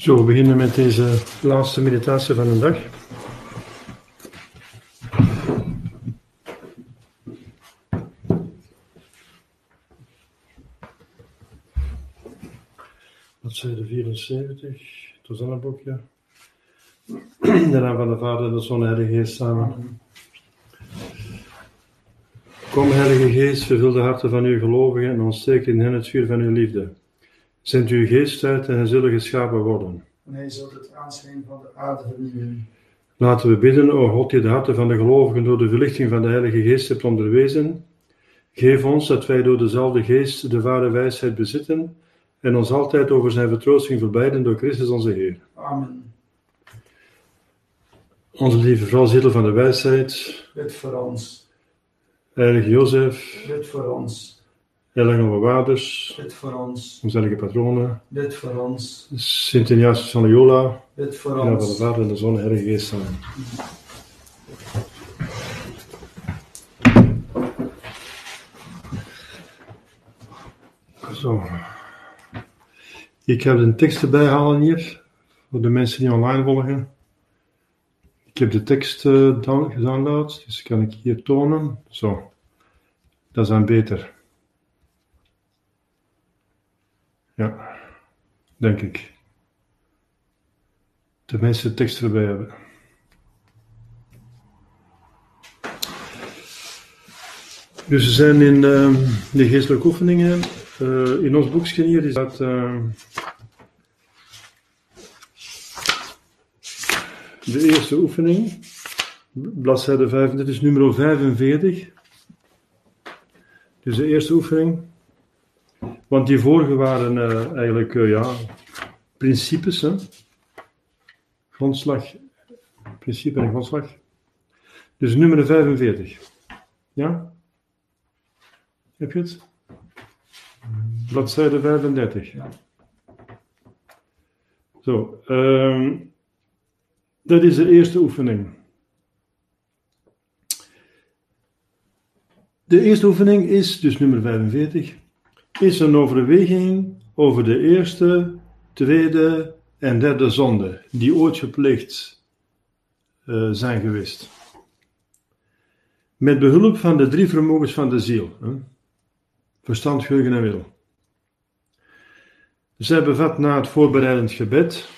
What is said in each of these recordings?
Zo, we beginnen met deze laatste meditatie van de dag. Bladzijde 74, het was een boekje. De naam van de Vader en de Zoon de Heilige Geest samen. Kom, Heilige Geest, vervul de harten van uw gelovigen en ontsteek in hen het vuur van uw liefde. Zend uw geest uit en zullen geschapen worden. En hij zult het aanschijn van de aarde vernieuwen. Laten we bidden, o God, die de harten van de gelovigen door de verlichting van de Heilige Geest hebt onderwezen. Geef ons dat wij door dezelfde Geest de ware wijsheid bezitten en ons altijd over zijn vertroosting verblijden door Christus onze Heer. Amen. Onze lieve vrouw, zetel van de wijsheid, Bid voor ons. heilige Jozef, Bid voor ons. Heilige bewaarders, Bid voor ons. onze heilige patronen, Bid voor ons. Sint Ignatius van Loyola, Bid voor de naam van de ons. Vader en de Zoon en de Geest. Zo. Ik heb de tekst erbij halen hier, voor de mensen die online volgen. Ik heb de tekst eh, down- gedownload, dus kan ik hier tonen. Zo. Dat is dan beter. Ja, denk ik. De de tekst erbij hebben. Dus we zijn in ehm, de geestelijke oefeningen. Eh, in ons boekje hier is dat. ehm, de eerste oefening, bladzijde 35, nummer 45. Dus de eerste oefening. Want die vorige waren eh, eigenlijk eh, ja, principes, hè? grondslag, principe en grondslag. Dus nummer 45. Ja? Heb je het? Bladzijde 35. Ja. Zo, ehm, dat is de eerste oefening. De eerste oefening is, dus nummer 45, is een overweging over de eerste, tweede en derde zonde die ooit gepleegd eh, zijn geweest. Met behulp van de drie vermogens van de ziel: hè? verstand, geheugen en wil. Zij bevat na het voorbereidend gebed,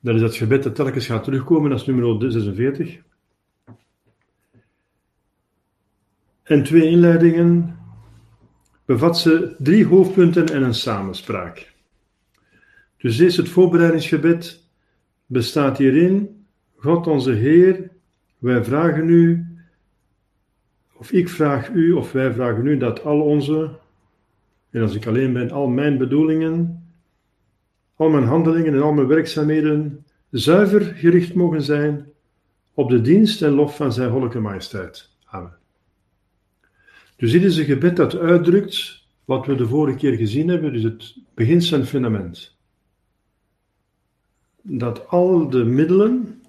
dat is het gebed dat telkens gaat terugkomen, dat is nummer 46. En twee inleidingen bevat ze drie hoofdpunten en een samenspraak. Dus eerst het voorbereidingsgebed bestaat hierin, God onze Heer, wij vragen u, of ik vraag u, of wij vragen u dat al onze, en als ik alleen ben, al mijn bedoelingen, al mijn handelingen en al mijn werkzaamheden zuiver gericht mogen zijn op de dienst en lof van zijn goddelijke majesteit. Amen. Dus dit is een gebed dat uitdrukt wat we de vorige keer gezien hebben, dus het beginsel en fundament. Dat al de middelen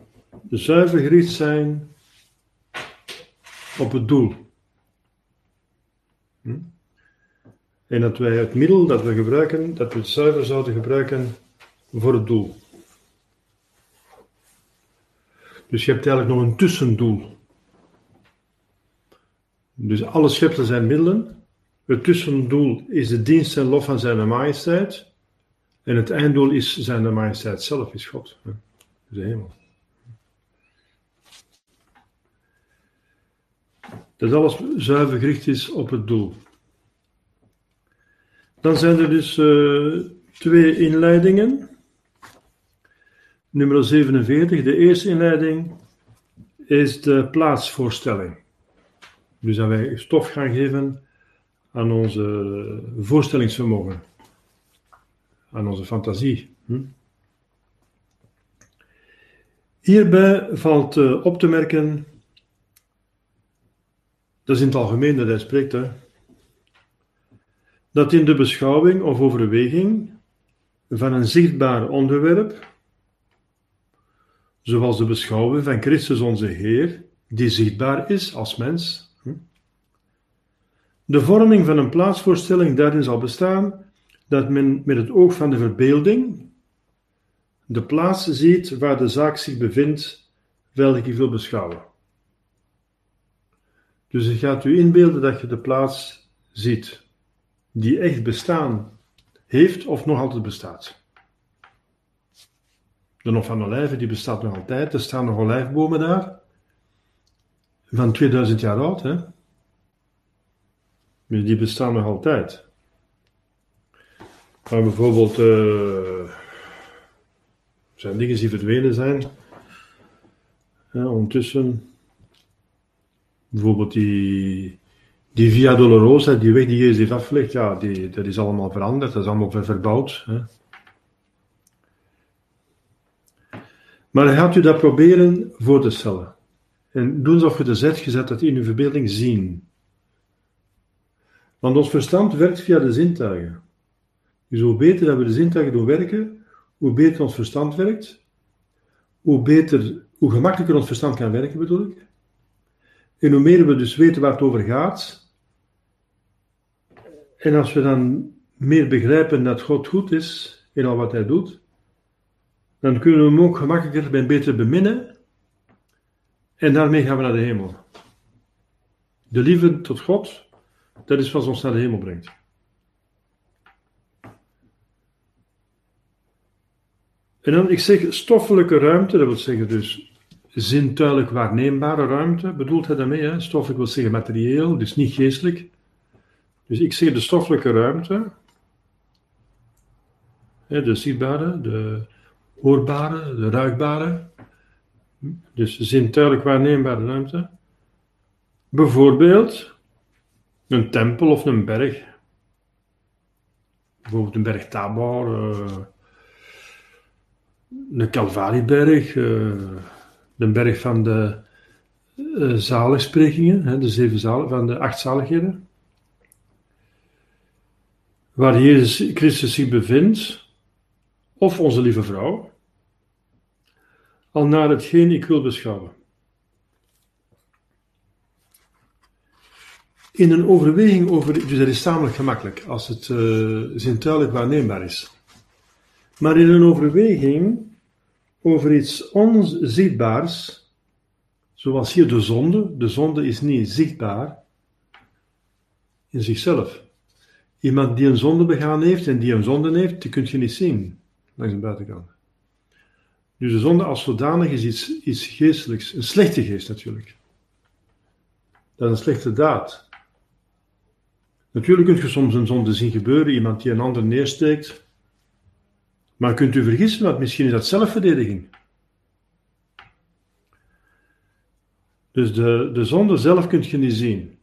zuiver gericht zijn op het doel. Hm? En dat wij het middel dat we gebruiken, dat we het zuiver zouden gebruiken voor het doel. Dus je hebt eigenlijk nog een tussendoel. Dus alle schepselen zijn middelen. Het tussendoel is de dienst en lof van zijn majesteit. En het einddoel is zijn majesteit zelf, is God. hè. De hemel. Dat alles zuiver gericht is op het doel. Dan zijn er dus eh, twee inleidingen. Nummer 47. De eerste inleiding is de plaatsvoorstelling. Dus dat wij stof gaan geven aan onze voorstellingsvermogen, aan onze fantasie. Hm? Hierbij valt eh, op te merken, dat is in het algemeen dat hij spreekt, hè, dat in de beschouwing of overweging van een zichtbaar onderwerp, zoals de beschouwing van Christus onze Heer, die zichtbaar is als mens, de vorming van een plaatsvoorstelling daarin zal bestaan dat men met het oog van de verbeelding de plaats ziet waar de zaak zich bevindt, welke je wil beschouwen. Dus je gaat u inbeelden dat je de plaats ziet, die echt bestaan heeft of nog altijd bestaat. De Hof van Olijven die bestaat nog altijd, er staan nog olijfbomen daar, van 2000 jaar oud, hè? Die bestaan nog altijd. Maar bijvoorbeeld, uh, zijn dingen die verdwenen zijn. Ja, ondertussen, bijvoorbeeld die, Via Dolorosa, die weg die Jezus heeft afgelegd, ja, die, dat is allemaal veranderd, dat is allemaal verbouwd. Hè. Maar gaat u dat proberen voor te stellen. En doen alsof je de zet gezet dat in uw verbeelding zien. Want ons verstand werkt via de zintuigen. Dus hoe beter dat we de zintuigen doen werken, hoe beter ons verstand werkt, hoe, beter, hoe gemakkelijker ons verstand kan werken, bedoel ik. En hoe meer we dus weten waar het over gaat, en als we dan meer begrijpen dat God goed is in al wat Hij doet, dan kunnen we hem ook gemakkelijker en beter beminnen, en daarmee gaan we naar de hemel. De liefde tot God, dat is wat ons naar de hemel brengt. En dan, ik zeg stoffelijke ruimte, dat wil zeggen dus zintuigelijk waarneembare ruimte, bedoelt hij daarmee? Hè? Stoffelijk wil zeggen materieel, dus niet geestelijk. Dus ik zeg de stoffelijke ruimte, de zichtbare, de hoorbare, de ruikbare, dus zintuigelijk waarneembare ruimte. Bijvoorbeeld een tempel of een berg. Bijvoorbeeld een berg Tabor, uh, de Calvarieberg, uh, de berg van de uh, zaligsprekingen, hè, de zeven zalig, van de acht zaligheden. Waar Jezus Christus zich bevindt, of onze lieve vrouw, al naar hetgeen ik wil beschouwen. In een overweging over, dus dat is tamelijk gemakkelijk als het uh, zintuigelijk waarneembaar is. Maar in een overweging over iets onzichtbaars, zoals hier de zonde. De zonde is niet zichtbaar in zichzelf. Iemand die een zonde begaan heeft en die een zonde heeft, die kun je niet zien langs de buitenkant. Dus de zonde als zodanig is iets, iets geestelijks, een slechte geest natuurlijk. Dat is een slechte daad. Natuurlijk kunt je soms een zonde zien gebeuren, iemand die een ander neersteekt, maar kunt u vergissen, want misschien is dat zelfverdediging. Dus de, de zonde zelf kunt je niet zien.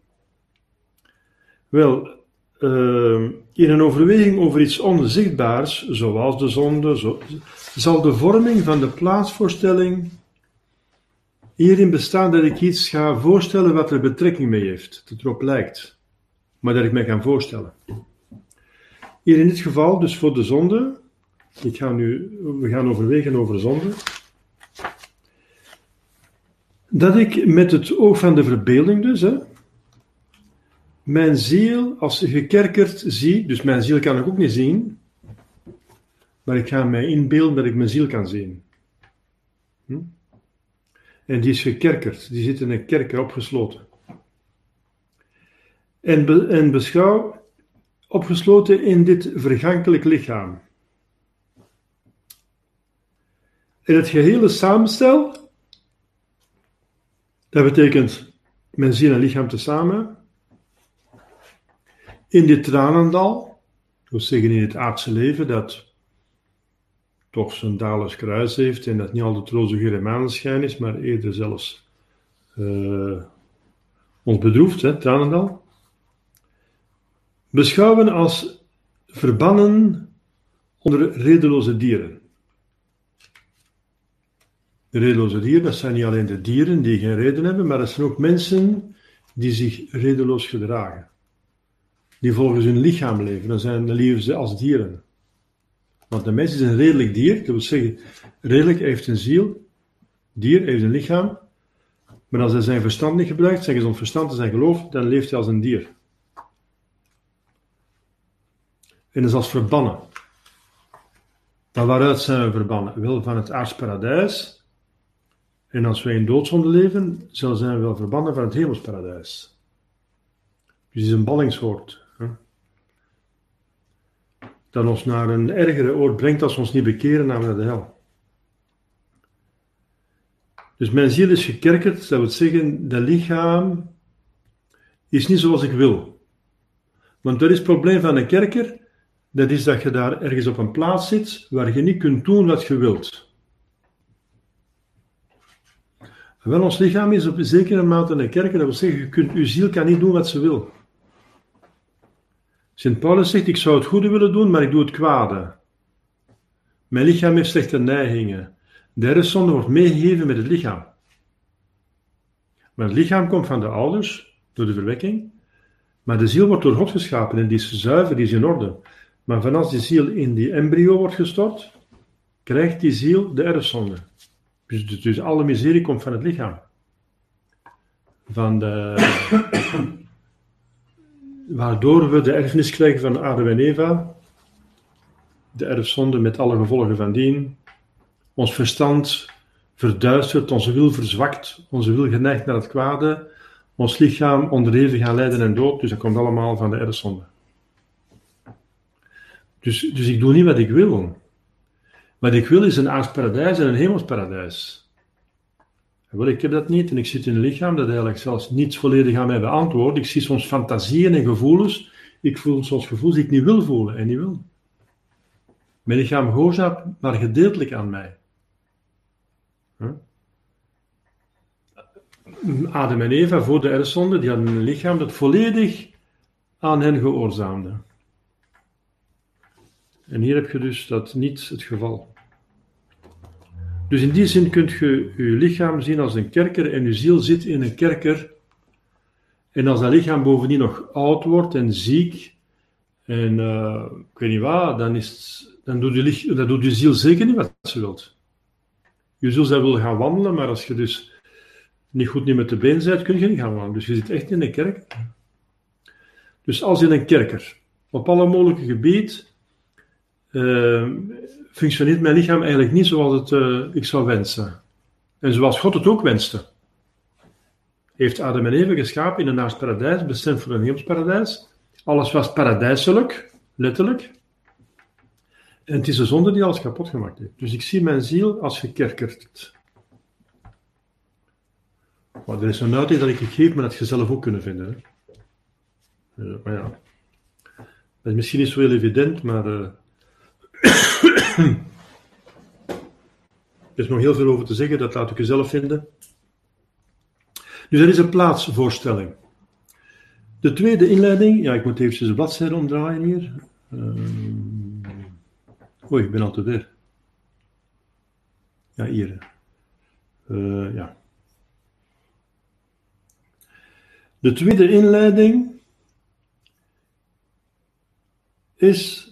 Wel, uh, in een overweging over iets onzichtbaars, zoals de zonde, zo, zal de vorming van de plaatsvoorstelling hierin bestaan dat ik iets ga voorstellen wat er betrekking mee heeft, dat erop lijkt, maar dat ik mij kan voorstellen. Hier in dit geval, dus voor de zonde, ik ga nu, we gaan overwegen over zonde. Dat ik met het oog van de verbeelding dus, hè, mijn ziel als gekerkerd zie, dus mijn ziel kan ik ook niet zien, maar ik ga mij inbeelden dat ik mijn ziel kan zien. Hm? En die is gekerkerd, die zit in een kerker opgesloten. En, en beschouw opgesloten in dit vergankelijk lichaam. In het gehele samenstel, dat betekent mijn ziel en lichaam tezamen, in dit tranendal, we zeggen in het aardse leven, dat toch zijn dalers kruis heeft en dat niet altijd roze geur en maneschijn is, maar eerder zelfs uh, ons bedroeft, hè, tranendal, beschouwen als verbannen onder redeloze dieren. De redeloze dieren, dat zijn niet alleen de dieren die geen reden hebben, maar dat zijn ook mensen die zich redeloos gedragen. Die volgens hun lichaam leven, dan zijn leven ze als dieren. Want de mens is een redelijk dier, dat wil zeggen, redelijk heeft een ziel, dier heeft een lichaam, maar als hij zijn verstand niet gebruikt, zijn gezond verstand en zijn geloof, dan leeft hij als een dier. En is als verbannen. Maar waaruit zijn we verbannen? Wel van het aardsparadijs. En als wij in doodzonde leven, dan zijn we wel verbannen van het hemelsparadijs. Dus het is een ballingswoord. Hè? Dat ons naar een ergere oord brengt als we ons niet bekeren, naar de hel. Dus mijn ziel is gekerkerd, dat wil zeggen, dat lichaam is niet zoals ik wil. Want dat is het probleem van een kerker, dat is dat je daar ergens op een plaats zit waar je niet kunt doen wat je wilt. Wel, ons lichaam is op zekere mate een kerker, dat wil zeggen, je kunt, je ziel kan niet doen wat ze wil. Sint Paulus zegt, ik zou het goede willen doen, maar ik doe het kwade. Mijn lichaam heeft slechte neigingen. De erfzonde wordt meegegeven met het lichaam. Maar het lichaam komt van de ouders, door de verwekking. Maar de ziel wordt door God geschapen en die is zuiver, die is in orde. Maar vanaf die ziel in die embryo wordt gestort, krijgt die ziel de erfzonde. Dus, dus, dus alle miserie komt van het lichaam. Van de, waardoor we de erfenis krijgen van Adam en Eva, de erfzonde met alle gevolgen van dien, ons verstand verduistert, onze wil verzwakt, onze wil geneigd naar het kwade, ons lichaam onderhevig aan lijden en dood, dus dat komt allemaal van de erfzonde. Dus, dus ik doe niet wat ik wil. Wat ik wil is een aardsparadijs en een hemelsparadijs. Wel, ik heb dat niet en ik zit in een lichaam dat eigenlijk zelfs niet volledig aan mij beantwoordt. Ik zie soms fantasieën en gevoelens. Ik voel soms gevoelens die ik niet wil voelen en niet wil. Mijn lichaam gehoorzaamt maar gedeeltelijk aan mij. Huh? Adam en Eva voor de erfzonde, die hadden een lichaam dat volledig aan hen gehoorzaamde. En hier heb je dus dat niet het geval. Dus in die zin kunt je je lichaam zien als een kerker en je ziel zit in een kerker. En als dat lichaam bovendien nog oud wordt en ziek, en uh, ik weet niet wat, dan, is dan, doet je, dan doet je ziel zeker niet wat ze wilt. Je ziel zou willen gaan wandelen, maar als je dus niet goed niet met de been bent, kun je niet gaan wandelen. Dus je zit echt in een kerk. Dus als in een kerker, op alle mogelijke gebieden, functioneert mijn lichaam eigenlijk niet zoals het, uh, ik zou wensen. En zoals God het ook wenste. Heeft Adam en Eva geschapen in een naast paradijs, bestemd voor een hemelsparadijs. Alles was paradijselijk, letterlijk. En het is de zonde die alles kapot gemaakt heeft. Dus ik zie mijn ziel als gekerkerd. Maar er is een uiting dat ik geef, maar dat je zelf ook kunnen vinden. Hè? Uh, maar ja, dat is misschien niet zo heel evident, maar uh, er is nog heel veel over te zeggen, dat laat ik u zelf vinden. Dus er is een plaatsvoorstelling. De tweede inleiding, ja, ik moet even de bladzijde omdraaien hier. Um, oei, ik ben al te ver. Ja, hier. Uh, ja. De tweede inleiding is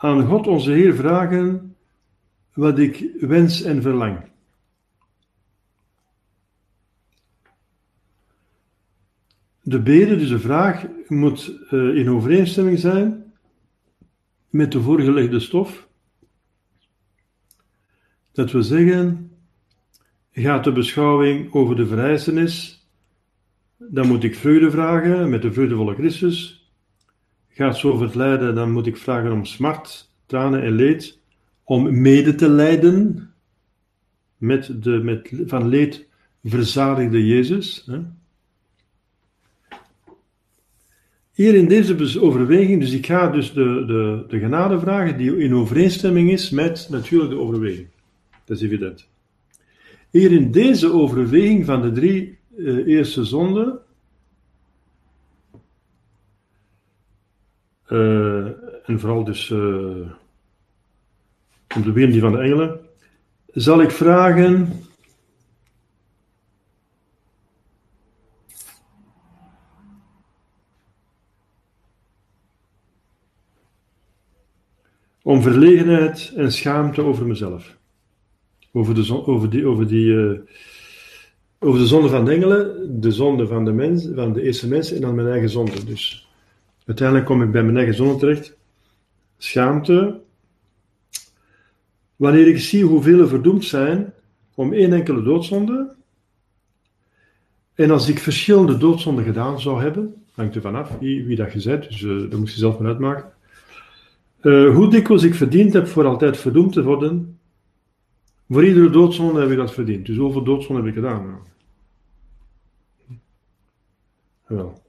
aan God onze Heer vragen wat ik wens en verlang. De bede, dus de vraag, moet uh, in overeenstemming zijn met de voorgelegde stof. Dat we zeggen, gaat de beschouwing over de vereissenis, dan moet ik vreugde vragen met de vreugdevolle Christus. Gaat zo lijden, dan moet ik vragen om smart, tranen en leed, om mede te lijden met de met, van leed verzadigde Jezus. Hè? Hier in deze overweging, dus ik ga dus de, de, de genade vragen die in overeenstemming is met natuurlijk de overweging. Dat is evident. Hier in deze overweging van de drie uh, eerste zonden Uh, en vooral dus uh, om de die van de engelen, zal ik vragen. Om verlegenheid en schaamte over mezelf. Over, de, over, die, over, die, uh, over de zonde van de engelen, de zonde van de, mens, van de eerste mensen en dan mijn eigen zonde. Dus Uiteindelijk kom ik bij mijn eigen zonde terecht. Schaamte. Wanneer ik zie hoeveel er verdoemd zijn om één enkele doodzonde. En als ik verschillende doodzonden gedaan zou hebben, hangt er vanaf wie, wie dat je dus uh, dat moet je zelf maar uitmaken. Uh, hoe dikwijls ik verdiend heb voor altijd verdoemd te worden, voor iedere doodzonde heb ik dat verdiend. Dus hoeveel doodzonden heb ik gedaan? Nou? Wel.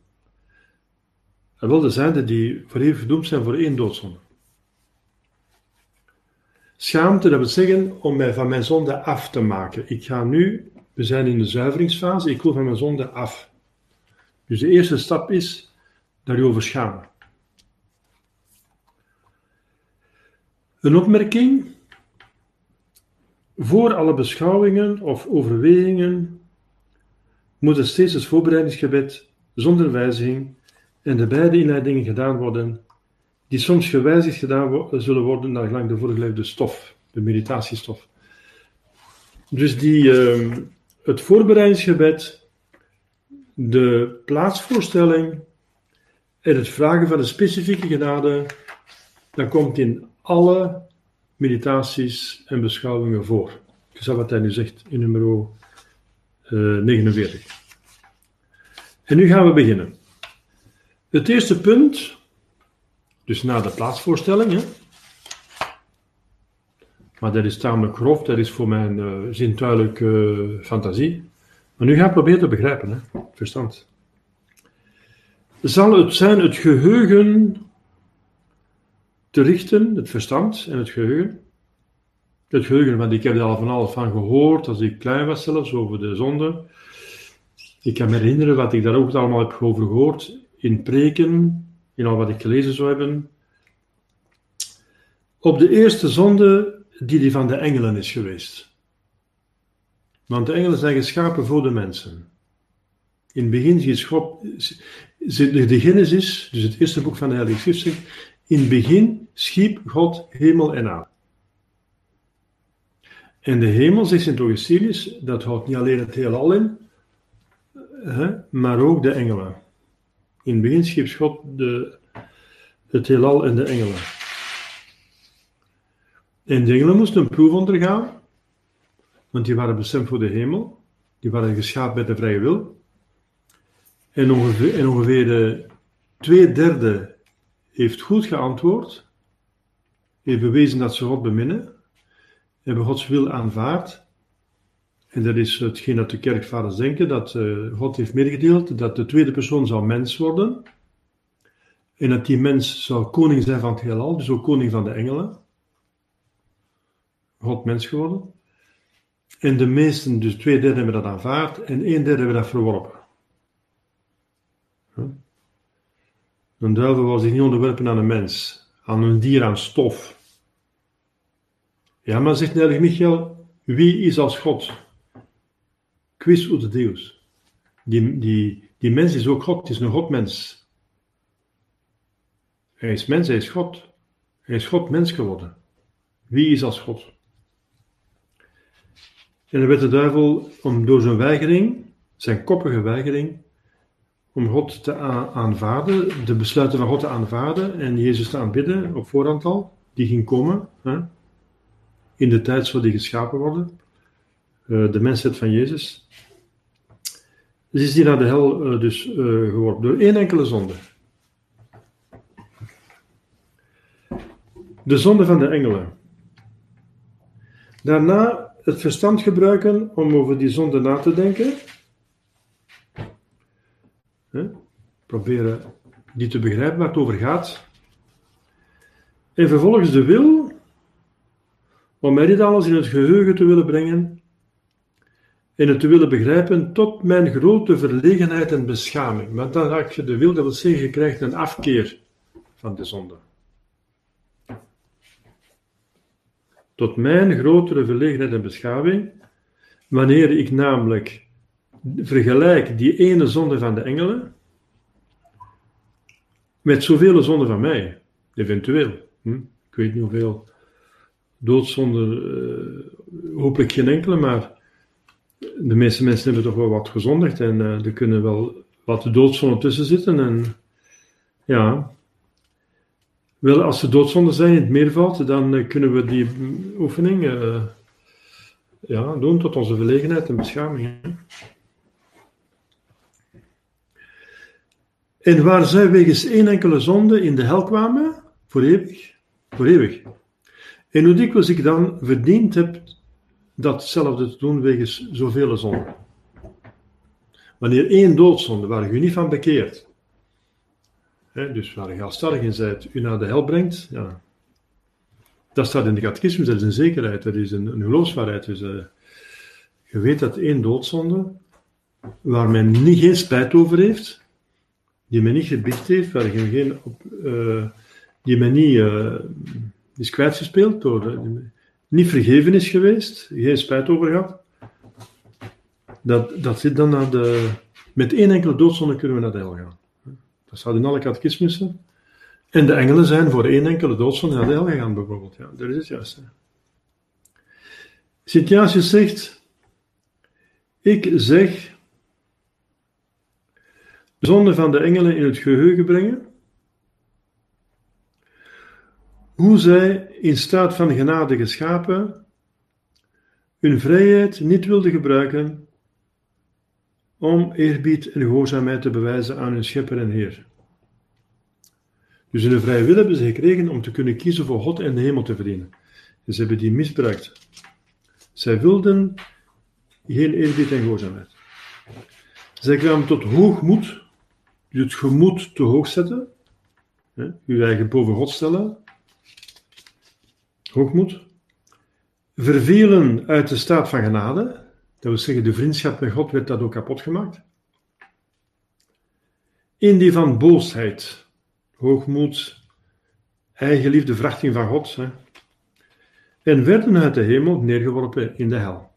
Er wel de zijn die voor eeuwig verdoemd zijn voor één doodzonde. Schaamte, dat wil zeggen om mij van mijn zonde af te maken. Ik ga nu, we zijn in de zuiveringsfase, ik wil van mijn zonde af. Dus de eerste stap is daarover schamen. Een opmerking. Voor alle beschouwingen of overwegingen moet er steeds het voorbereidingsgebed zonder wijziging en de beide inleidingen gedaan worden, die soms gewijzigd gedaan zullen worden naar gelang de voorgelegde stof, de meditatiestof. Dus die, uh, het voorbereidingsgebed, de plaatsvoorstelling en het vragen van de specifieke genade, dat komt in alle meditaties en beschouwingen voor. Dat wat hij nu zegt in nummer uh, 49. En nu gaan we beginnen. Het eerste punt, dus na de plaatsvoorstelling, hè, maar dat is tamelijk grof, dat is voor mijn uh, zintuigelijke uh, fantasie. Maar nu ga ik proberen te begrijpen, hè, verstand. Zal het zijn het geheugen te richten, het verstand en het geheugen? Het geheugen, want ik heb er al van alles van gehoord als ik klein was zelfs, over de zonde. Ik kan me herinneren wat ik daar ook allemaal heb over gehoord in preken, in al wat ik gelezen zou hebben. Op de eerste zonde die die van de engelen is geweest. Want de engelen zijn geschapen voor de mensen. In het begin de Genesis, dus het eerste boek van de Heilige Schrift zegt, in het begin schiep God hemel en aarde. En de hemel, zegt Sint Augustinus, dat houdt niet alleen het heelal in, maar ook de engelen. In het begin schiep God de, het heelal en de engelen. En de engelen moesten een proef ondergaan, want die waren bestemd voor de hemel. Die waren geschapen met de vrije wil. En ongeveer, en ongeveer de twee derde heeft goed geantwoord, heeft bewezen dat ze God beminnen, hebben Gods wil aanvaard en dat is hetgeen dat de kerkvaders denken, dat uh, God heeft meegedeeld dat de tweede persoon zou mens worden. En dat die mens zou koning zijn van het heelal, dus ook koning van de engelen. God mens geworden. En de meesten, dus twee derde, hebben dat aanvaard en een derde hebben dat verworpen. Een duivel was zich niet onderwerpen aan een mens, aan een dier, aan stof. Ja, maar zegt de Michael, wie is als God? Quis ut Deus. Die, die, die mens is ook God, het is een Godmens. Hij is mens, hij is God. Hij is God mens geworden. Wie is als God? En dan werd de duivel om door zijn weigering, zijn koppige weigering, om God te aanvaarden, de besluiten van God te aanvaarden en Jezus te aanbidden op voorhand al, die ging komen, hè, in de tijd zou die geschapen worden, de mensheid van Jezus. Dus is die naar de hel uh, dus uh, geworpen door één enkele zonde. De zonde van de engelen. Daarna het verstand gebruiken om over die zonde na te denken. Proberen die te begrijpen waar het over gaat. En vervolgens de wil om mij dit alles in het geheugen te willen brengen en het te willen begrijpen tot mijn grote verlegenheid en beschaming. Want dan heb je de wil, dat wil zeggen, je krijgt een afkeer van de zonde. Tot mijn grotere verlegenheid en beschaming, wanneer ik namelijk vergelijk die ene zonde van de engelen met zoveel zonde van mij, eventueel. Hm? Ik weet niet hoeveel doodzonden, uh, hopelijk geen enkele, maar de meeste mensen hebben toch wel wat gezondigd en uh, er kunnen wel wat doodzonden tussen zitten. En Ja. Wel, als ze doodzonde zijn in het meervoud, dan eh, kunnen we die oefening eh, ja, doen tot onze verlegenheid en beschaming. hè. En waar zij wegens één enkele zonde in de hel kwamen, voor eeuwig, voor eeuwig. En hoe dikwijls ik dan verdiend heb datzelfde te doen wegens zoveel zonden. Wanneer één doodzonde, waar u niet van bekeert, hè, dus waar je halstarrig in zijt, u naar de hel brengt, ja, dat staat in de catechismus, dat is een zekerheid, dat is een, een geloofswaarheid. Dus, eh, je weet dat één doodzonde, waar men niet, geen spijt over heeft, die men niet gebicht heeft, waar je geen, op, eh, die men niet eh, is kwijtgespeeld, door, eh, niet vergeven is geweest, geen spijt over gehad, dat, dat zit dan naar de... Met één enkele doodzonde kunnen we naar de hel gaan. Dat staat in alle catechismussen. En de engelen zijn voor één enkele doodzonde naar de hel gegaan, bijvoorbeeld. Ja, dat is het juiste. Sint-Jasius zegt, ik zeg, de zonde van de engelen in het geheugen brengen, hoe zij in staat van genade geschapen hun vrijheid niet wilden gebruiken om eerbied en gehoorzaamheid te bewijzen aan hun schepper en heer. Dus hun vrije wil hebben ze gekregen om te kunnen kiezen voor God en de hemel te verdienen. En ze hebben die misbruikt. Zij wilden geen eerbied en gehoorzaamheid. Zij kwamen tot hoogmoed, dus het gemoed te hoog zetten, hè, uw eigen boven God stellen, hoogmoed, vervelen uit de staat van genade, dat wil zeggen de vriendschap met God werd dat ook kapot gemaakt, in die van boosheid, hoogmoed, eigenliefde, verachting van God, hè, en werden uit de hemel neergeworpen in de hel.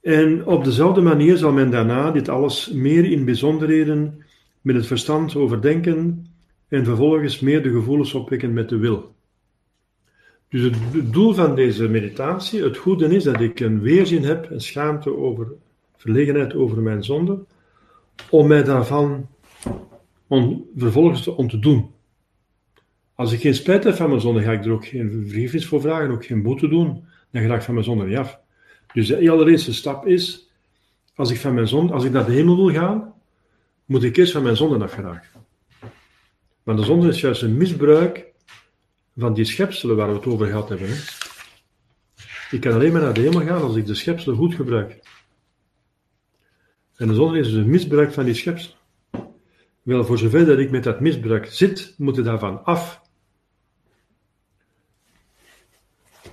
En op dezelfde manier zal men daarna dit alles meer in bijzonderheden met het verstand overdenken en vervolgens meer de gevoelens opwekken met de wil. Dus het doel van deze meditatie, het goede is dat ik een weerzin heb, een schaamte over, verlegenheid over mijn zonde, om mij daarvan on, vervolgens te ontdoen. Als ik geen spijt heb van mijn zonde, ga ik er ook geen vergiffenis voor vragen, ook geen boete doen. Dan ga ik van mijn zonde niet af. Dus de allereerste stap is, als ik, van mijn zonde, als ik naar de hemel wil gaan, moet ik eerst van mijn zonde afgeraken. Maar de zonde is juist een misbruik van die schepselen waar we het over gehad hebben. Hè. Ik kan alleen maar naar de hemel gaan als ik de schepselen goed gebruik. En de zonde is dus een misbruik van die schepselen. Wel, voor zover dat ik met dat misbruik zit, moet ik daarvan af.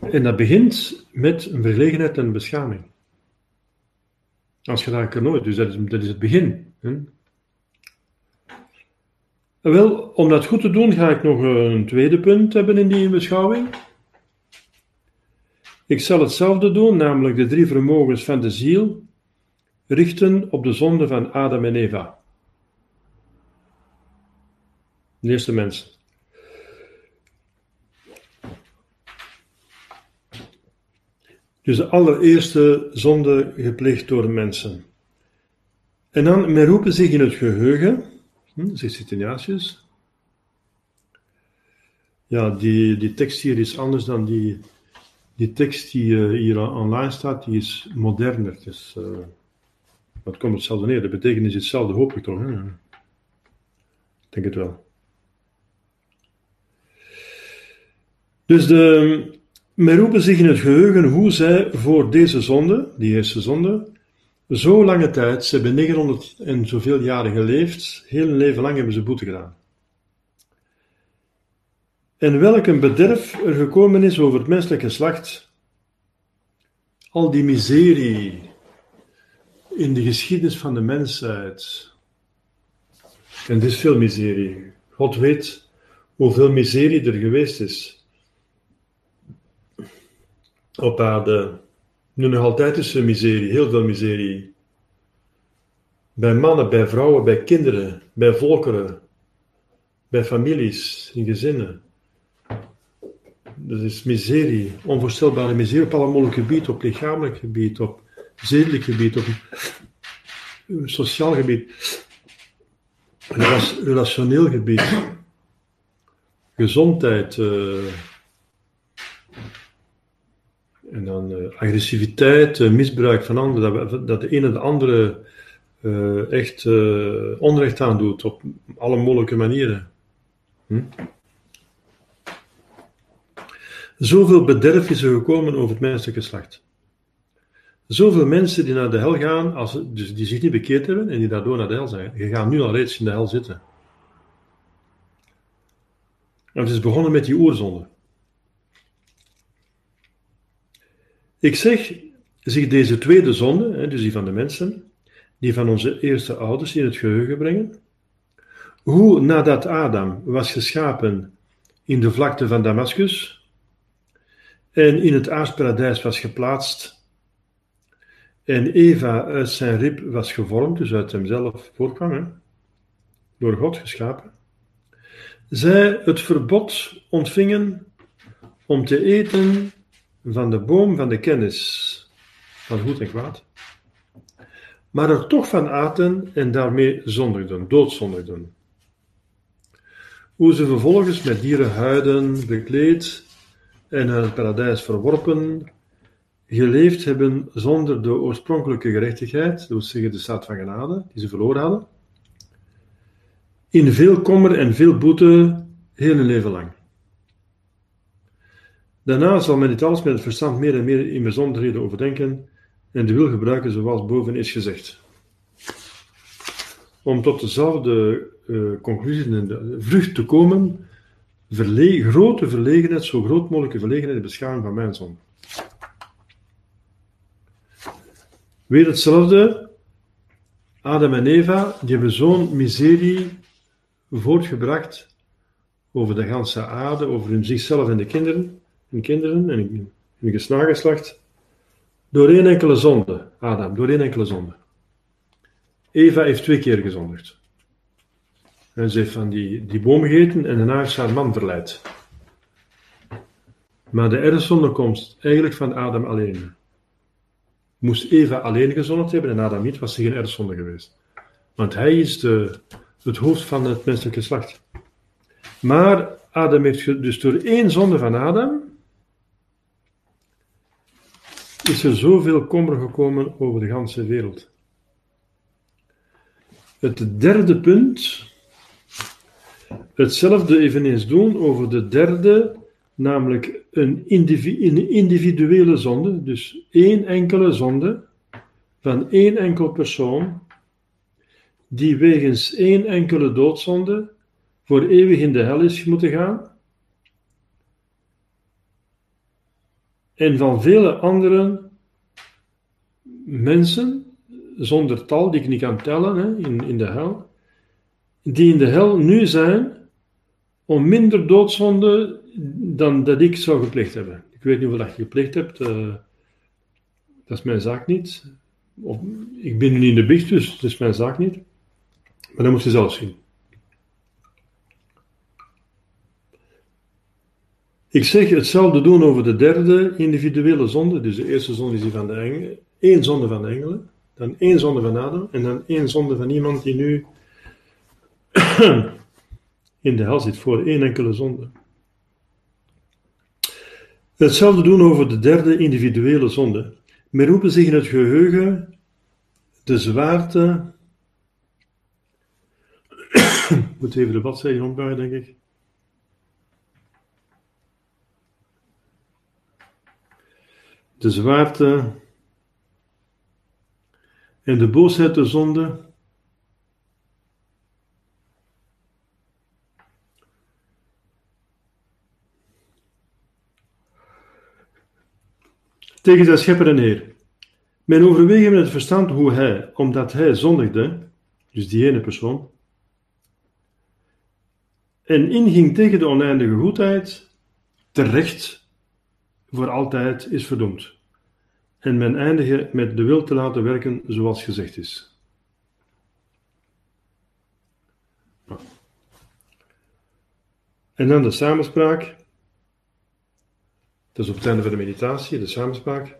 En dat begint met een verlegenheid en een beschaming. Als je raakt er nooit, dus dat is, dat is het begin. Hè? Wel, om dat goed te doen, ga ik nog een tweede punt hebben in die beschouwing. Ik zal hetzelfde doen, namelijk de drie vermogens van de ziel richten op de zonde van Adam en Eva. De eerste mensen. Dus de allereerste zonde gepleegd door mensen. En dan, men roepen zich in het geheugen, hm, zegt Ja, die, die tekst hier is anders dan die, die tekst die uh, hier online staat, die is moderner. Dus, uh, het komt hetzelfde neer, de betekenis is hetzelfde, hoop ik toch? Ik denk het wel. Dus de, men roepen zich in het geheugen hoe zij voor deze zonde, die eerste zonde, zo lange tijd, ze hebben 900 en zoveel jaren geleefd, heel hun leven lang hebben ze boete gedaan. En welk een bederf er gekomen is over het menselijke geslacht, al die miserie in de geschiedenis van de mensheid. En er is veel miserie. God weet hoeveel miserie er geweest is op aarde. Nu nog altijd is er miserie, heel veel miserie. Bij mannen, bij vrouwen, bij kinderen, bij volkeren, bij families, in gezinnen. Dat is miserie, onvoorstelbare miserie op alle mogelijke gebieden, op lichamelijk gebied, op zedelijk gebied, op sociaal gebied. rela- relationeel gebied, gezondheid, eh, en dan eh, agressiviteit, eh, misbruik van anderen, dat, dat de ene de andere eh, echt onrecht aandoet op alle mogelijke manieren. Hm? Zoveel bederf is er gekomen over het menselijke geslacht. Zoveel mensen die naar de hel gaan, als, dus die zich niet bekeerd hebben en die daardoor naar de hel zijn. Je gaat nu al reeds in de hel zitten. En het is begonnen met die oerzonde. Ik zeg zich deze tweede zonde, dus die van de mensen, die van onze eerste ouders in het geheugen brengen. Hoe nadat Adam was geschapen in de vlakte van Damascus en in het aardsparadijs was geplaatst en Eva uit zijn rib was gevormd, dus uit hemzelf voorkwam, door God geschapen, zij het verbod ontvingen om te eten van de boom van de kennis van goed en kwaad, maar er toch van aten en daarmee zondigden, doodzondigden. Hoe ze vervolgens met dierenhuiden bekleed en uit het paradijs verworpen, geleefd hebben zonder de oorspronkelijke gerechtigheid, dat wil zeggen de staat van genade, die ze verloren hadden, in veel kommer en veel boete, heel hun leven lang. Daarna zal men dit alles met het verstand meer en meer in bijzonderheden overdenken en de wil gebruiken zoals boven is gezegd. Om tot dezelfde eh, conclusie en de vrucht te komen, grote verlegenheid, zo groot mogelijke verlegenheid in beschouwing van mijn zon. Weer hetzelfde. Adam en Eva, die hebben zo'n miserie voortgebracht over de ganse aarde, over hun zichzelf en de kinderen, hun kinderen en hun gesnageslacht, door één enkele zonde. Adam, door één enkele zonde. Eva heeft twee keer gezondigd. En ze heeft van die, die boom gegeten en daarna ze haar man verleid. Maar de erfzonde komt eigenlijk van Adam alleen. Moest Eva alleen gezondigd hebben en Adam niet, was er geen erfzonde geweest. Want hij is de, het hoofd van het menselijke geslacht. Maar Adam heeft dus door één zonde van Adam is er zoveel kommer gekomen over de ganse wereld. Het derde punt, hetzelfde eveneens doen over de derde, namelijk een, een individuele zonde, dus één enkele zonde van één enkel persoon, die wegens één enkele doodzonde voor eeuwig in de hel is moeten gaan, en van vele andere mensen, zonder tal, die ik niet kan tellen hè, in, in de hel, die in de hel nu zijn om minder doodzonde dan dat ik zou gepleegd hebben. Ik weet niet wat je gepleegd hebt, eh, dat is mijn zaak niet. Of, ik ben nu niet in de biecht, dus dat is mijn zaak niet. Maar dat moet je zelf zien. Ik zeg hetzelfde doen over de derde individuele zonde. Dus de eerste zonde is die van de engelen. Eén zonde van de engelen. Dan één zonde van Adam. En dan één zonde van iemand die nu in de hel zit voor één enkele zonde. Hetzelfde doen over de derde individuele zonde. Men roepen zich in het geheugen de zwaarte. Ik moet even de bladzijde ombuigen, denk ik. De zwaarte en de boosheid de zonde. Tegen zijn schepper en Heer. Men overwegen met het verstand hoe hij, omdat hij zondigde, dus die ene persoon, en inging tegen de oneindige goedheid, terecht voor altijd is verdoemd. En men eindige met de wil te laten werken zoals gezegd is. En dan de samenspraak. Dat is op het einde van de meditatie, de samenspraak.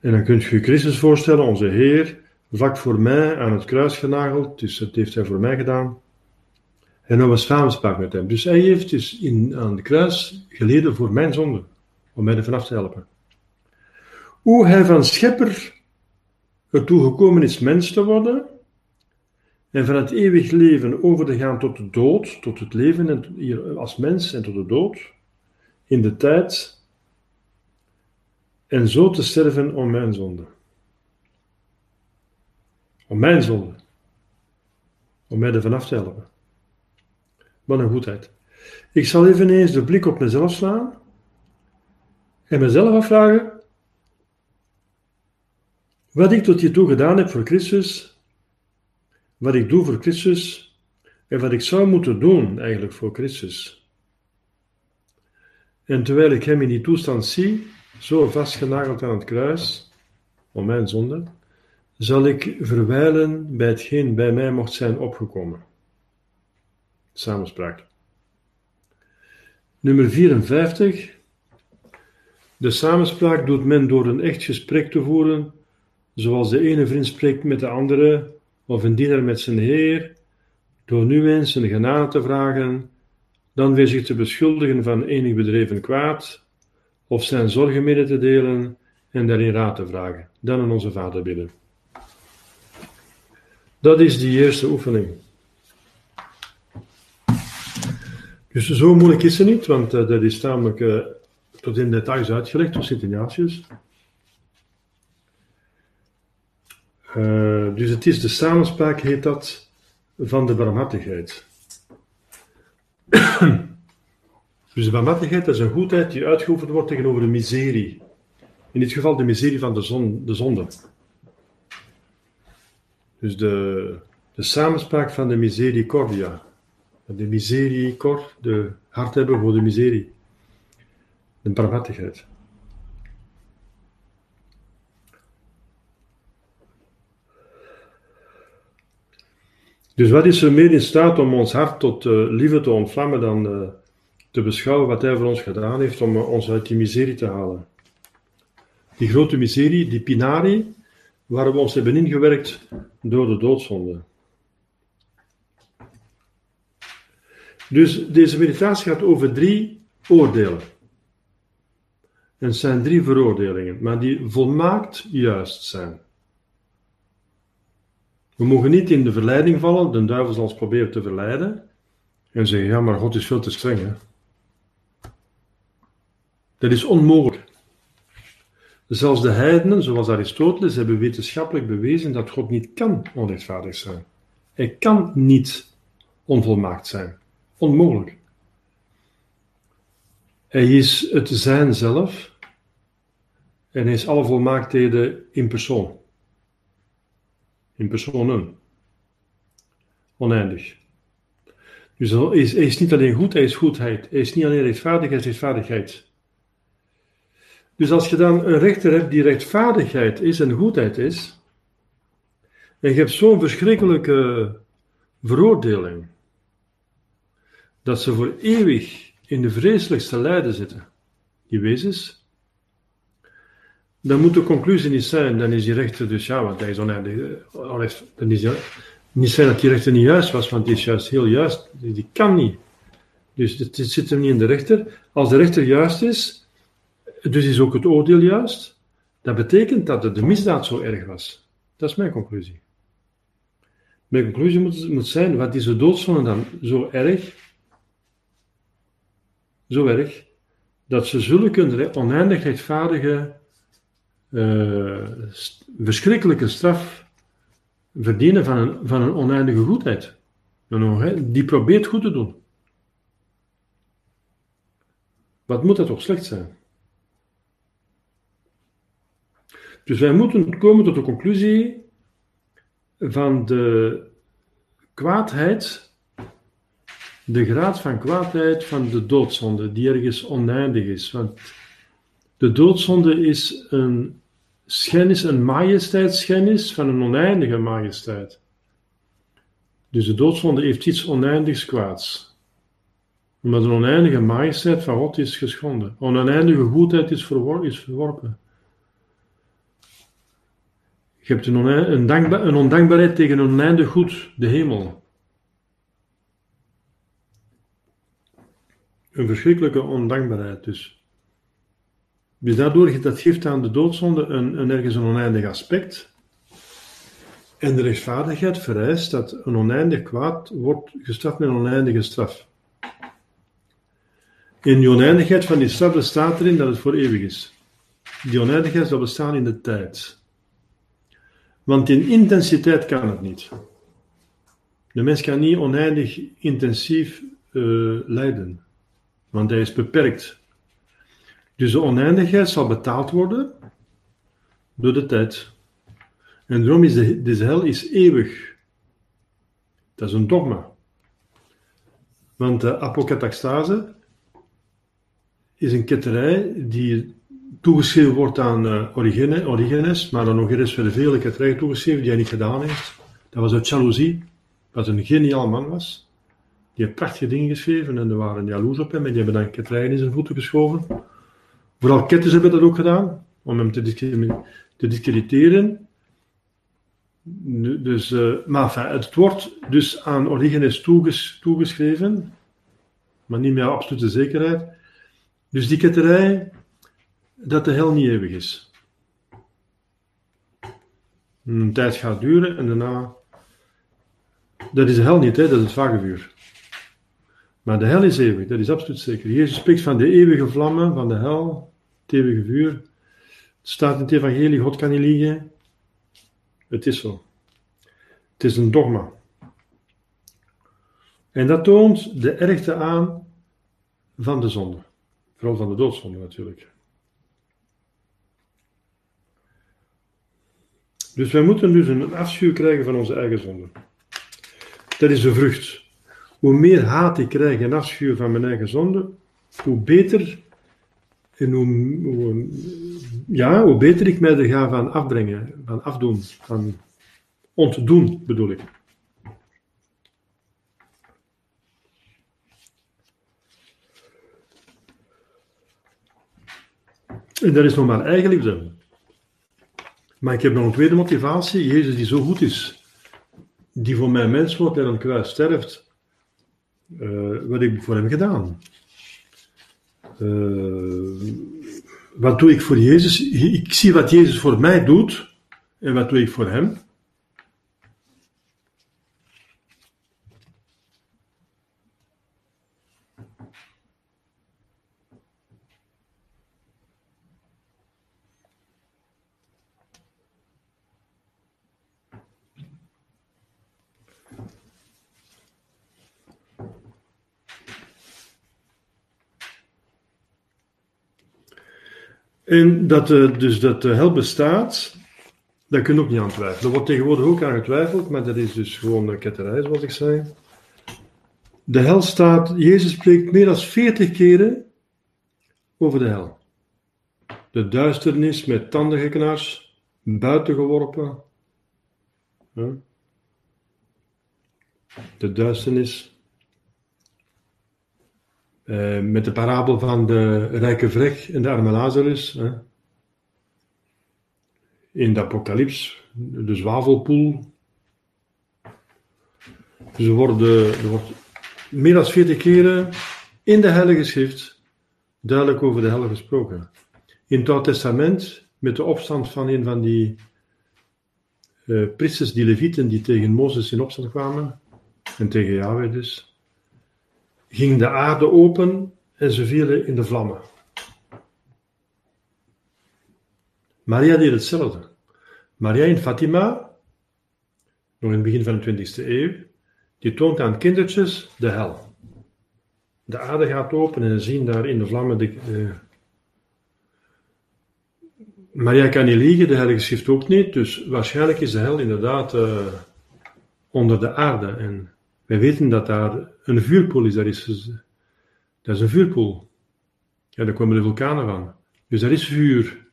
En dan kunt je Christus voorstellen, onze Heer, vlak voor mij aan het kruis genageld, dus dat heeft hij voor mij gedaan. En dan was samenspraak met hem. Dus hij heeft dus in, aan het kruis geleden voor mijn zonde, om mij er vanaf te helpen. Hoe hij van schepper ertoe gekomen is mens te worden, en van het eeuwig leven over te gaan tot de dood, tot het leven en hier als mens en tot de dood, in de tijd, en zo te sterven om mijn zonde. Om mijn zonde. Om mij er vanaf te helpen. Wat een goedheid. Ik zal even eens de blik op mezelf slaan en mezelf afvragen wat ik tot hiertoe gedaan heb voor Christus, wat ik doe voor Christus en wat ik zou moeten doen eigenlijk voor Christus. En terwijl ik hem in die toestand zie, zo vastgenageld aan het kruis, om mijn zonde, zal ik verwijlen bij hetgeen bij mij mocht zijn opgekomen. Samenspraak. Nummer 54. De samenspraak doet men door een echt gesprek te voeren, zoals de ene vriend spreekt met de andere, of een dienaar met zijn heer, door nu eens een genade te vragen, dan weer zich te beschuldigen van enig bedreven kwaad, of zijn zorgen mede te delen en daarin raad te vragen, dan aan onze Vader bidden. Dat is die eerste oefening. Dus zo moeilijk is het niet, want uh, dat is namelijk uh, tot in details uitgelegd door Sint Ignatius. Uh, dus het is de samenspraak, heet dat, van de barmhartigheid. dus de barmhartigheid is een goedheid die uitgeoefend wordt tegenover de miserie. In dit geval de miserie van de, zon, de zonde. Dus de, de samenspraak van de misericordia. De misericor, de hart hebben voor de miserie. De barmhartigheid. Dus wat is er meer in staat om ons hart tot uh, liefde te ontvlammen dan uh, te beschouwen wat Hij voor ons gedaan heeft om uh, ons uit die miserie te halen? Die grote miserie, die pinari, waar we ons hebben ingewerkt door de doodzonde. Dus deze meditatie gaat over drie oordelen. En het zijn drie veroordelingen, maar die volmaakt juist zijn. We mogen niet in de verleiding vallen, de duivel zal ons proberen te verleiden en zeggen: Ja, maar God is veel te streng. Hè? Dat is onmogelijk. Zelfs de heidenen, zoals Aristoteles, hebben wetenschappelijk bewezen dat God niet kan onrechtvaardig zijn. Hij kan niet onvolmaakt zijn. Onmogelijk. Hij is het zijn zelf en is alle volmaaktheden in persoon. In personen. Oneindig. Dus hij is, hij is niet alleen goed, hij is goedheid. Hij is niet alleen rechtvaardig, hij is rechtvaardigheid. Dus als je dan een rechter hebt die rechtvaardigheid is en goedheid is, en je hebt zo'n verschrikkelijke veroordeling, dat ze voor eeuwig in de vreselijkste lijden zitten, die wezens, dan moet de conclusie niet zijn, dan is die rechter dus ja, want hij is oneindig, dan is niet zijn dat die rechter niet juist was, want die is juist heel juist, die kan niet. Dus het zit hem niet in de rechter. Als de rechter juist is, dus is ook het oordeel juist. Dat betekent dat de misdaad zo erg was. Dat is mijn conclusie. Mijn conclusie moet, moet zijn, wat is de doodzonde dan zo erg? Zo erg, dat ze zullen kunnen oneindig rechtvaardige, uh, verschrikkelijke straf verdienen van een, van een oneindige goedheid. Die probeert goed te doen. Wat moet dat toch slecht zijn? Dus wij moeten komen tot de conclusie van de kwaadheid, de graad van kwaadheid van de doodzonde, die ergens oneindig is. Want de doodzonde is een schennis, een majesteitsschennis van een oneindige majesteit. Dus de doodzonde heeft iets oneindigs kwaads. Omdat een oneindige majesteit van God is geschonden. Oneindige goedheid is, verworpen. Je hebt een, een, een ondankbaarheid tegen een oneindig goed, de hemel. Een verschrikkelijke ondankbaarheid dus. Dus daardoor, dat geeft aan de doodzonde een, een ergens een oneindig aspect. En de rechtvaardigheid vereist dat een oneindig kwaad wordt gestraft met een oneindige straf. In die oneindigheid van die straf bestaat erin dat het voor eeuwig is. Die oneindigheid zal bestaan in de tijd. Want in intensiteit kan het niet. De mens kan niet oneindig intensief eh, lijden, want hij is beperkt. Dus de oneindigheid zal betaald worden door de tijd. En daarom is de, deze hel is eeuwig. Dat is een dogma. Want de apokatastase is een ketterij die toegeschreven wordt aan eh, Origene- Origenes, maar dan nog is weer vele ketterijen toegeschreven die hij niet gedaan heeft. Dat was uit jaloezie, wat een geniaal man was. Die heeft prachtige dingen geschreven en er waren jaloers op hem en die hebben dan ketterijen in zijn voeten geschoven. Vooral ketters hebben dat ook gedaan, om hem te, te discrediteren. Dus, eh, maar het wordt dus aan Origenes toeges- toegeschreven, maar niet met absolute zekerheid. Dus die ketterij, dat de hel niet eeuwig is. Een tijd gaat duren en daarna. Dat is de hel niet, hè? dat is het vagevuur. Maar de hel is eeuwig, dat is absoluut zeker. Jezus spreekt van de eeuwige vlammen, van de hel, het eeuwige vuur. Het staat in het evangelie, God kan niet liegen. Het is zo. Het is een dogma. En dat toont de ergte aan van de zonde. Vooral van de doodzonde natuurlijk. Dus wij moeten dus een afschuw krijgen van onze eigen zonde. Dat is de vrucht. Hoe meer haat ik krijg en afschuw van mijn eigen zonde, hoe beter en hoe, ja, hoe beter ik mij er ga van afbrengen, van afdoen, van ontdoen bedoel ik. En dat is nog maar eigenliefde. Maar ik heb nog een tweede motivatie. Jezus die zo goed is, die voor mij mens wordt en aan het kruis sterft. Eh, wat heb ik voor hem gedaan? Eh, wat doe ik voor Jezus? Ik zie wat Jezus voor mij doet. En wat doe ik voor hem? En dat, eh, dus dat de hel bestaat, daar kun je ook niet aan twijfelen. Er wordt tegenwoordig ook aan getwijfeld, maar dat is dus gewoon een ketterij, zoals ik zei. De hel staat, Jezus spreekt meer dan 40 keren over de hel. De duisternis met tandengeknars, buitengeworpen. Ja. De duisternis. Eh, met de parabel van de rijke vrek en de arme Lazarus. Hè. In de apocalyps, de zwavelpoel. Dus er, worden, er wordt meer dan 40 keren in de Heilige Schrift duidelijk over de hel gesproken. In het Oude Testament, met de opstand van een van die eh priesters, die levieten, die tegen Mozes in opstand kwamen, en tegen Yahweh dus, ging de aarde open en ze vielen in de vlammen. Maria deed hetzelfde. Maria in Fatima, nog in het begin van de 20e eeuw, die toont aan kindertjes de hel. De aarde gaat open en ze zien daar in de vlammen de. Maria kan niet liegen, de Heilige Schrift ook niet, dus waarschijnlijk is de hel inderdaad eh, onder de aarde. En wij weten dat daar een vuurpoel is. Dat is, dus- dat is een vuurpoel. Ja, daar komen de vulkanen van. Dus er is vuur.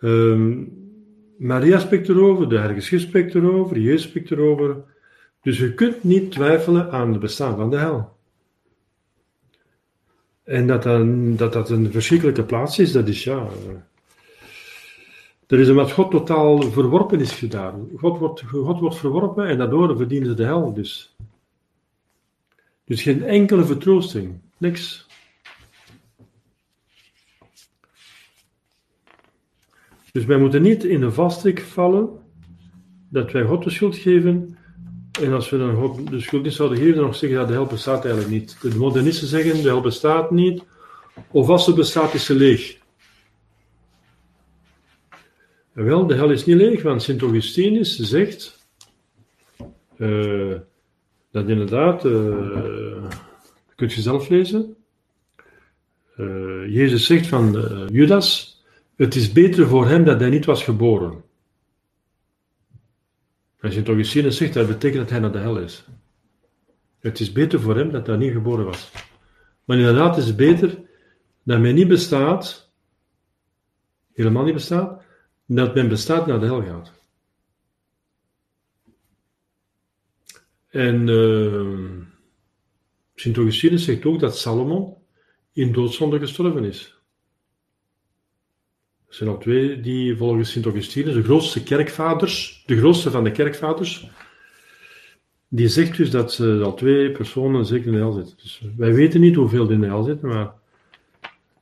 Ehm, Maria spreekt erover, de Heilige Schrift spreekt erover, Jezus spreekt erover. Dus je kunt niet twijfelen aan het bestaan van de hel. En dat dat, dat een verschrikkelijke plaats is, dat is ja. Er is wat God totaal verworpen is gedaan. God wordt, God wordt verworpen en daardoor verdienen ze de hel dus. Dus geen enkele vertroosting. Niks. Dus wij moeten niet in de vastrik vallen dat wij God de schuld geven. En als we dan God de schuld niet zouden geven, dan nog zeggen dat de hel bestaat eigenlijk niet. De modernisten zeggen de hel bestaat niet. Of als ze bestaat, is ze leeg. Wel, de hel is niet leeg, want Sint Augustinus zegt uh, dat inderdaad, uh, kunt je zelf lezen. Uh, Jezus zegt van Judas, het is beter voor hem dat hij niet was geboren. En Sint Augustinus zegt dat betekent dat hij naar de hel is. Het is beter voor hem dat hij niet geboren was. Maar inderdaad is het beter dat men niet bestaat, helemaal niet bestaat, dat men bestaat naar de hel gaat. En uh, Sint Augustinus zegt ook dat Salomon in doodzonde gestorven is. Er zijn al twee die volgens Sint Augustinus, de grootste kerkvaders, de grootste van de kerkvaders, die zegt dus dat ze al twee personen zeker in de hel zitten. Dus wij weten niet hoeveel er in de hel zitten, maar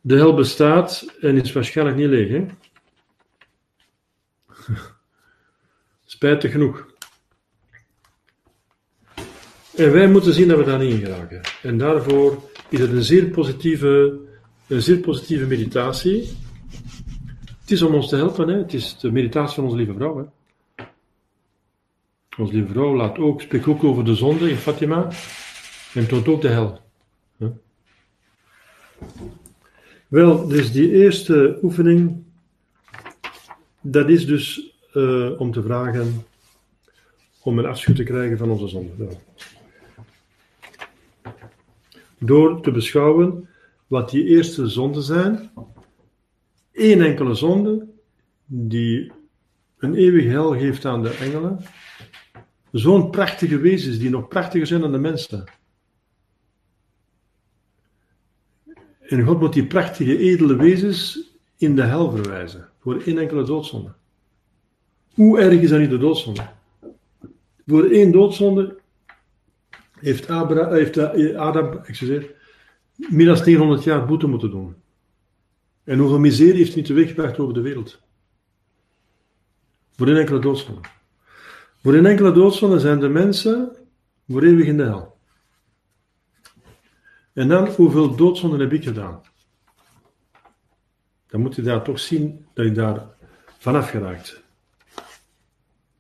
de hel bestaat en is waarschijnlijk niet leeg. Hè? Spijtig genoeg. En wij moeten zien dat we daar niet geraken. En daarvoor is het een zeer positieve, een zeer positieve meditatie. Het is om ons te helpen, hè. het is de meditatie van onze lieve vrouw. Hè. Onze lieve vrouw laat ook, spreekt ook over de zonde in Fatima en toont ook de hel. Hè. Wel, dus die eerste oefening, dat is dus uh, om te vragen om een afschuw te krijgen van onze zonde. Door te beschouwen wat die eerste zonden zijn, één enkele zonde, die een eeuwig hel geeft aan de engelen, zo'n prachtige wezens die nog prachtiger zijn dan de mensen. En God moet die prachtige, edele wezens in de hel verwijzen, voor één enkele doodzonde. Hoe erg is dan niet de doodzonde? Voor één doodzonde heeft, Abra, heeft Adam excuseer, meer dan 900 jaar boete moeten doen. En hoeveel miserie heeft hij niet teweeggebracht over de wereld? Voor een enkele doodzonde. Voor een enkele doodzonde zijn de mensen voor eeuwig in de hel. En dan, hoeveel doodzonden heb ik gedaan? Dan moet je daar toch zien dat je daar vanaf geraakt.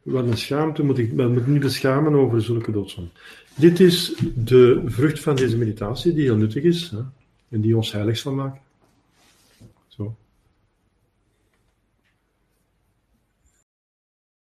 Wat een schaamte, moet ik moet niet beschamen over zulke doodzonden. Dit is de vrucht van deze meditatie, die heel nuttig is hè, en die ons heilig zal maken.